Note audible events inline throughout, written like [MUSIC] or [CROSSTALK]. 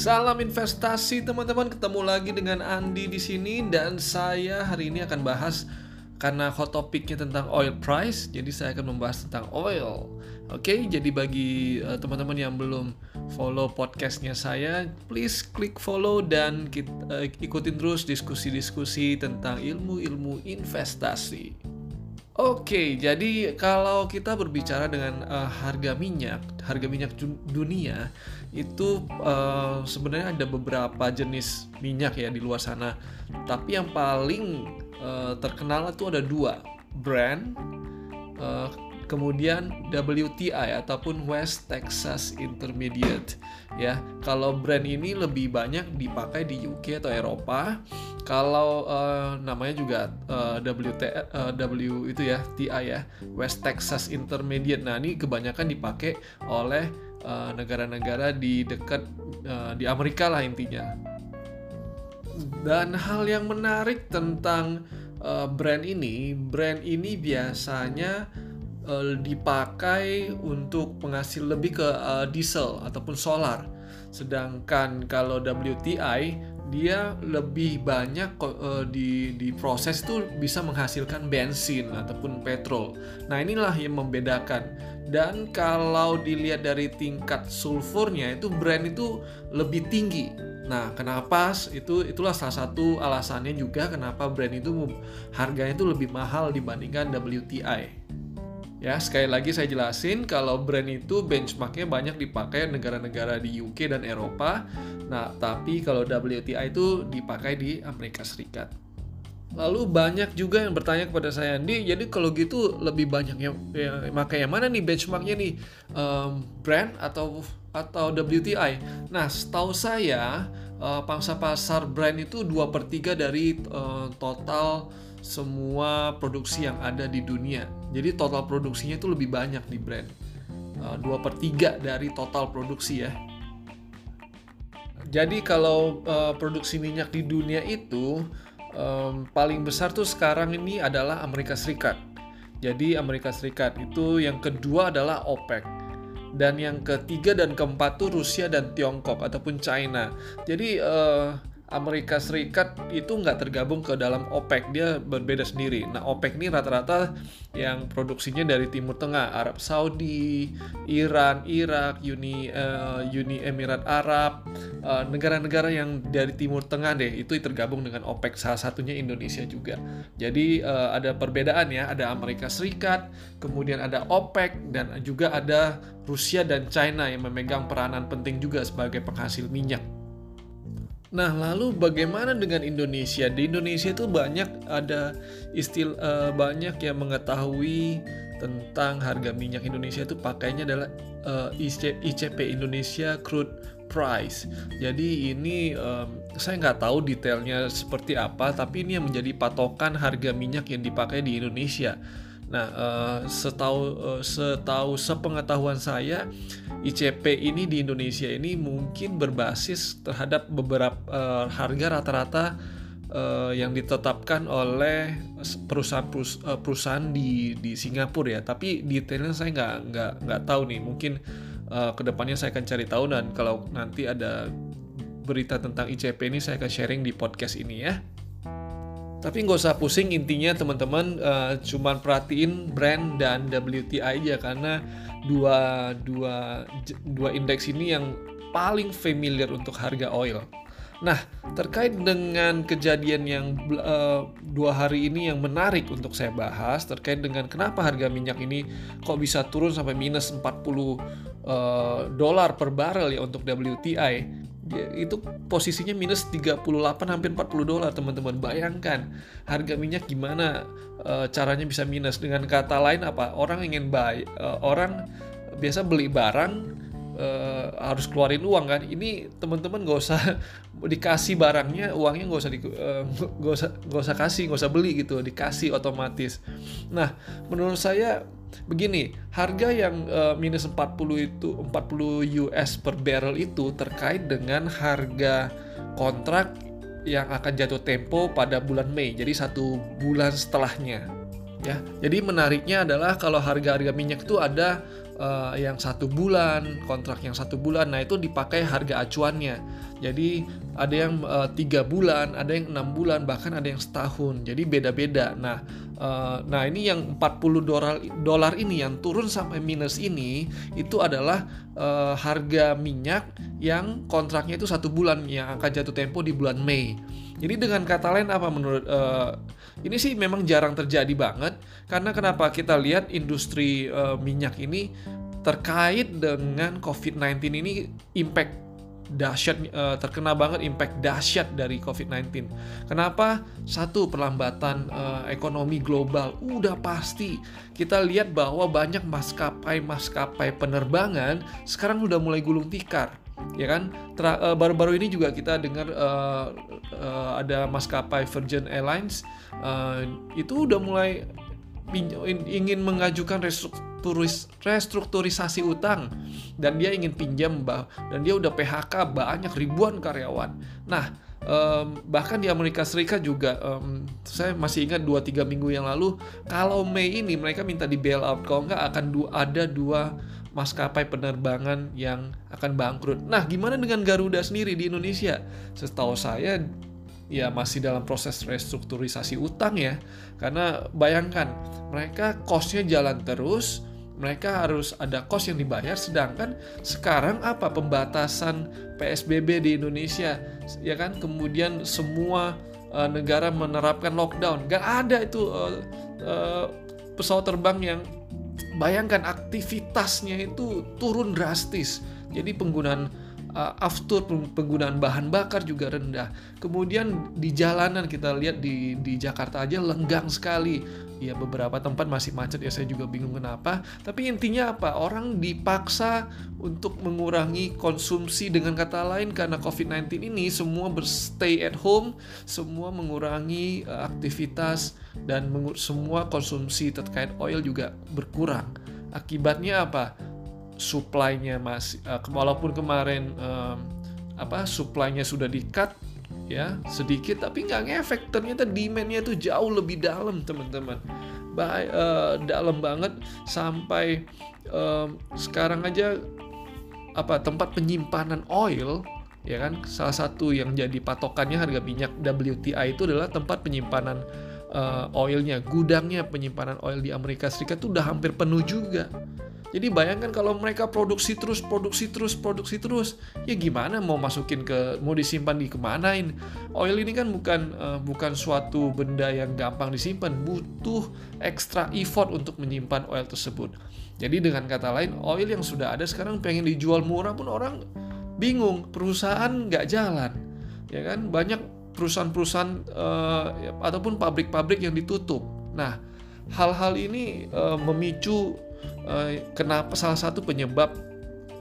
Salam investasi teman-teman, ketemu lagi dengan Andi di sini dan saya hari ini akan bahas karena hot topiknya tentang oil price, jadi saya akan membahas tentang oil. Oke, jadi bagi uh, teman-teman yang belum follow podcastnya saya, please klik follow dan kita, uh, ikutin terus diskusi-diskusi tentang ilmu-ilmu investasi. Oke, jadi kalau kita berbicara dengan uh, harga minyak, harga minyak dunia itu uh, sebenarnya ada beberapa jenis minyak ya di luar sana. Tapi yang paling uh, terkenal itu ada dua, brand, uh, kemudian WTI ataupun West Texas Intermediate. Ya, kalau brand ini lebih banyak dipakai di UK atau Eropa kalau uh, namanya juga uh, eh, WT uh, eh, W itu ya TI ya West Texas Intermediate. Nah ini kebanyakan dipakai oleh negara-negara uh, di dekat uh, di Amerika lah intinya. Dan hal yang menarik tentang uh, brand ini, brand ini biasanya uh, dipakai untuk penghasil lebih ke uh, diesel ataupun solar. Sedangkan kalau WTI dia lebih banyak uh, di di proses itu bisa menghasilkan bensin ataupun petrol. Nah, inilah yang membedakan. Dan kalau dilihat dari tingkat sulfurnya itu brand itu lebih tinggi. Nah, kenapa itu itulah salah satu alasannya juga kenapa brand itu harganya itu lebih mahal dibandingkan WTI. Ya, sekali lagi saya jelasin kalau brand itu benchmarknya banyak dipakai negara-negara di UK dan Eropa. Nah, tapi kalau WTI itu dipakai di Amerika Serikat. Lalu banyak juga yang bertanya kepada saya, Andi, jadi kalau gitu lebih banyak yang, ya, pakai yang mana nih benchmarknya nih, um, brand atau atau WTI? Nah, setahu saya uh, pangsa pasar brand itu dua per 3 dari uh, total semua produksi yang ada di dunia. Jadi total produksinya itu lebih banyak di brand. Uh, per 3 dari total produksi ya. Jadi kalau uh, produksi minyak di dunia itu um, paling besar tuh sekarang ini adalah Amerika Serikat. Jadi Amerika Serikat itu yang kedua adalah OPEC dan yang ketiga dan keempat tuh Rusia dan Tiongkok ataupun China. Jadi uh, Amerika Serikat itu nggak tergabung ke dalam OPEC, dia berbeda sendiri. Nah, OPEC ini rata-rata yang produksinya dari Timur Tengah, Arab Saudi, Iran, Irak, Uni uh, Uni Emirat Arab, eh, negara-negara uh, yang dari Timur Tengah deh, itu tergabung dengan OPEC. Salah satunya Indonesia juga. Jadi uh, ada perbedaan ya, ada Amerika Serikat, kemudian ada OPEC dan juga ada Rusia dan China yang memegang peranan penting juga sebagai penghasil minyak. Nah, lalu bagaimana dengan Indonesia? Di Indonesia itu banyak ada istilah uh, banyak yang mengetahui tentang harga minyak Indonesia itu pakainya adalah uh, ICP Indonesia Crude Price. Jadi ini um, saya nggak tahu detailnya seperti apa, tapi ini yang menjadi patokan harga minyak yang dipakai di Indonesia. Nah, uh, setahu uh, setahu sepengetahuan saya, ICP ini di Indonesia ini mungkin berbasis terhadap beberapa uh, harga rata-rata uh, yang ditetapkan oleh perusahaan perusahaan di di Singapura ya. Tapi detailnya saya nggak nggak nggak tahu nih. Mungkin uh, ke depannya saya akan cari tahu dan kalau nanti ada berita tentang ICP ini saya akan sharing di podcast ini ya. Tapi nggak usah pusing intinya teman-teman uh, cuman perhatiin brand dan WTI aja karena dua dua dua indeks ini yang paling familiar untuk harga oil. Nah, terkait dengan kejadian yang uh, dua hari ini yang menarik untuk saya bahas terkait dengan kenapa harga minyak ini kok bisa turun sampai minus 40 uh, eh, dolar per barrel ya untuk WTI itu posisinya minus 38 hampir 40 dolar teman-teman. Bayangkan harga minyak gimana e, caranya bisa minus? Dengan kata lain apa? Orang ingin buy e, orang biasa beli barang e, harus keluarin uang kan? Ini teman-teman gak usah [LAUGHS] dikasih barangnya uangnya gak usah di, e, gak usah gak usah kasih gak usah beli gitu. Dikasih otomatis. Nah menurut saya begini, harga yang uh, minus 40 itu 40 US per barrel itu terkait dengan harga kontrak yang akan jatuh tempo pada bulan Mei. Jadi satu bulan setelahnya. Ya, jadi menariknya adalah kalau harga-harga minyak itu ada uh, yang satu bulan, kontrak yang satu bulan, nah itu dipakai harga acuannya. Jadi ada yang uh, tiga bulan, ada yang enam bulan, bahkan ada yang setahun. Jadi beda-beda. Nah, uh, nah ini yang 40 dolar dolar ini yang turun sampai minus ini itu adalah uh, harga minyak yang kontraknya itu satu bulan yang akan jatuh tempo di bulan Mei. Jadi dengan kata lain apa menurut uh, ini sih memang jarang terjadi banget karena kenapa kita lihat industri uh, minyak ini terkait dengan COVID-19 ini impact dahsyat uh, terkena banget impact dahsyat dari COVID-19. Kenapa? Satu perlambatan uh, ekonomi global udah pasti. Kita lihat bahwa banyak maskapai-maskapai penerbangan sekarang udah mulai gulung tikar. Ya kan? Eh, baru-baru ini juga kita dengar uh, uh, ada maskapai Virgin Airlines uh, itu udah mulai ingin mengajukan restrukturisasi utang dan dia ingin pinjam dan dia udah PHK banyak ribuan karyawan. Nah, um, bahkan di Amerika Serikat juga um, saya masih ingat 2-3 minggu yang lalu kalau Mei ini mereka minta di bailout kalau nggak akan du ada dua maskapai penerbangan yang akan bangkrut. Nah, gimana dengan Garuda sendiri di Indonesia? Setahu saya ya masih dalam proses restrukturisasi utang ya. Karena bayangkan, mereka kosnya jalan terus, mereka harus ada kos yang dibayar sedangkan sekarang apa pembatasan PSBB di Indonesia ya kan? Kemudian semua uh, negara menerapkan lockdown. Gak ada itu uh, uh, pesawat terbang yang bayangkan aktivitasnya itu turun drastis. Jadi penggunaan uh, aftur penggunaan bahan bakar juga rendah. Kemudian di jalanan kita lihat di di Jakarta aja lenggang sekali. Ya beberapa tempat masih macet ya saya juga bingung kenapa. Tapi intinya apa? Orang dipaksa untuk mengurangi konsumsi dengan kata lain karena COVID-19 ini semua berstay at home, semua mengurangi uh, aktivitas dan semua konsumsi terkait oil juga berkurang. Akibatnya apa? Supply-nya masih uh, walaupun kemarin um, apa supply-nya sudah di-cut ya sedikit tapi nggak ngefek. Ternyata demand-nya itu jauh lebih dalam teman-teman. Uh, dalam banget sampai um, sekarang aja apa tempat penyimpanan oil ya kan salah satu yang jadi patokannya harga minyak WTI itu adalah tempat penyimpanan uh, oilnya. Gudangnya penyimpanan oil di Amerika Serikat itu udah hampir penuh juga jadi bayangkan kalau mereka produksi terus, produksi terus, produksi terus, ya gimana mau masukin ke, mau disimpan di kemanain? Oil ini kan bukan uh, bukan suatu benda yang gampang disimpan, butuh extra effort untuk menyimpan oil tersebut. Jadi dengan kata lain, oil yang sudah ada sekarang pengen dijual murah pun orang bingung, perusahaan nggak jalan, ya kan? Banyak perusahaan-perusahaan uh, ataupun pabrik-pabrik yang ditutup. Nah, hal-hal ini uh, memicu Eh, kenapa salah satu penyebab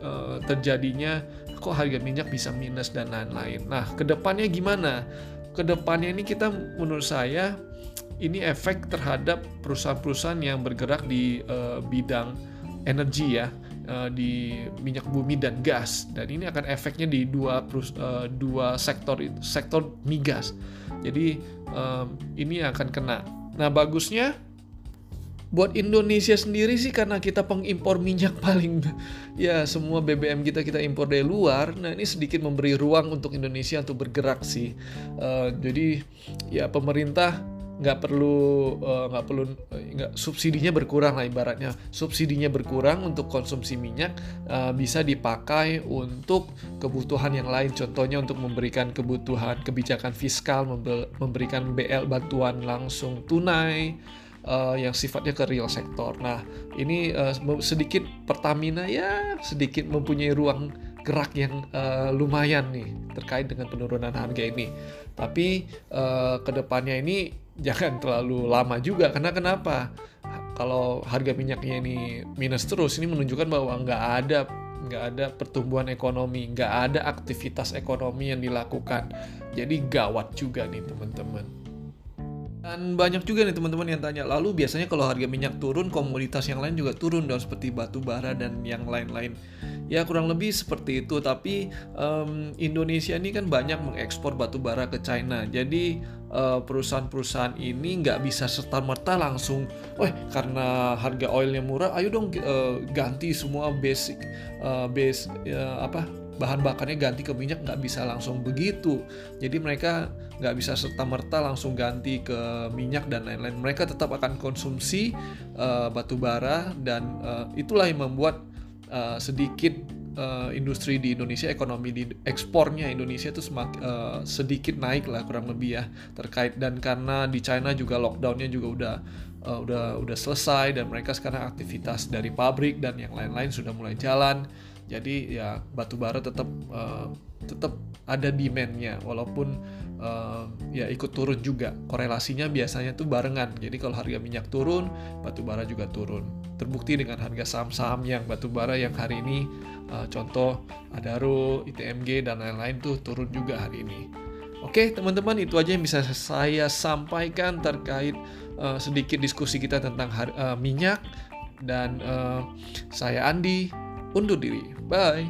uh, terjadinya kok harga minyak bisa minus dan lain-lain. Nah, ke depannya gimana? Ke depannya ini kita menurut saya ini efek terhadap perusahaan-perusahaan yang bergerak di uh, bidang energi ya, di minyak bumi dan gas. Dan ini akan efeknya di dua dua sektor sektor migas. Jadi ini akan kena. Nah, bagusnya buat Indonesia sendiri sih karena kita pengimpor minyak paling [LAUGHS] ya semua BBM kita kita impor dari luar. Nah ini sedikit memberi ruang untuk Indonesia untuk bergerak sih. Uh, jadi ya pemerintah nggak perlu eh, nggak uh, perlu nggak subsidinya berkurang lah ibaratnya. Subsidinya berkurang untuk konsumsi minyak uh, bisa dipakai untuk kebutuhan yang lain. Contohnya untuk memberikan kebutuhan kebijakan fiskal memberikan BL bantuan langsung tunai uh, yang sifatnya ke real sektor. Nah, ini uh, sedikit Pertamina ya sedikit mempunyai ruang gerak yang uh, lumayan nih terkait dengan penurunan harga ini. Tapi uh, ke depannya ini [LAUGHS] jangan terlalu lama juga karena kenapa? Kalau harga minyaknya ini minus terus, ini menunjukkan bahwa nggak ada nggak ada pertumbuhan ekonomi, nggak ada aktivitas ekonomi yang dilakukan. Jadi gawat juga nih teman-teman. Dan banyak juga nih teman-teman yang tanya, lalu biasanya kalau harga minyak turun, komoditas yang lain juga turun dong seperti batu bara dan yang lain-lain. Ya kurang lebih seperti itu, tapi um, Indonesia ini kan banyak mengekspor batu bara ke China. Jadi uh, perusahaan-perusahaan ini nggak bisa serta-merta langsung, wah karena harga oilnya murah, ayo dong uh, ganti semua basic uh, base uh, apa bahan bakarnya ganti ke minyak nggak bisa langsung begitu. Jadi mereka nggak bisa serta merta langsung ganti ke minyak dan lain-lain. Mereka tetap akan konsumsi uh, batu bara dan uh, itulah yang membuat uh, sedikit uh, industri di Indonesia, ekonomi di ekspornya Indonesia itu semak, uh, sedikit naik lah kurang lebih ya terkait dan karena di China juga lockdownnya juga udah uh, udah udah selesai dan mereka sekarang aktivitas dari pabrik dan yang lain-lain sudah mulai jalan jadi ya batu bara tetap uh, tetap ada demandnya. Walaupun uh, ya ikut turun juga. Korelasinya biasanya tuh barengan. Jadi kalau harga minyak turun batu bara juga turun. Terbukti dengan harga saham-saham yang batu bara yang hari ini uh, contoh Adaro, ITMG dan lain-lain tuh turun juga hari ini. Oke teman-teman itu aja yang bisa saya sampaikan terkait uh, sedikit diskusi kita tentang uh, minyak. Dan uh, saya Andi undur diri. Bye.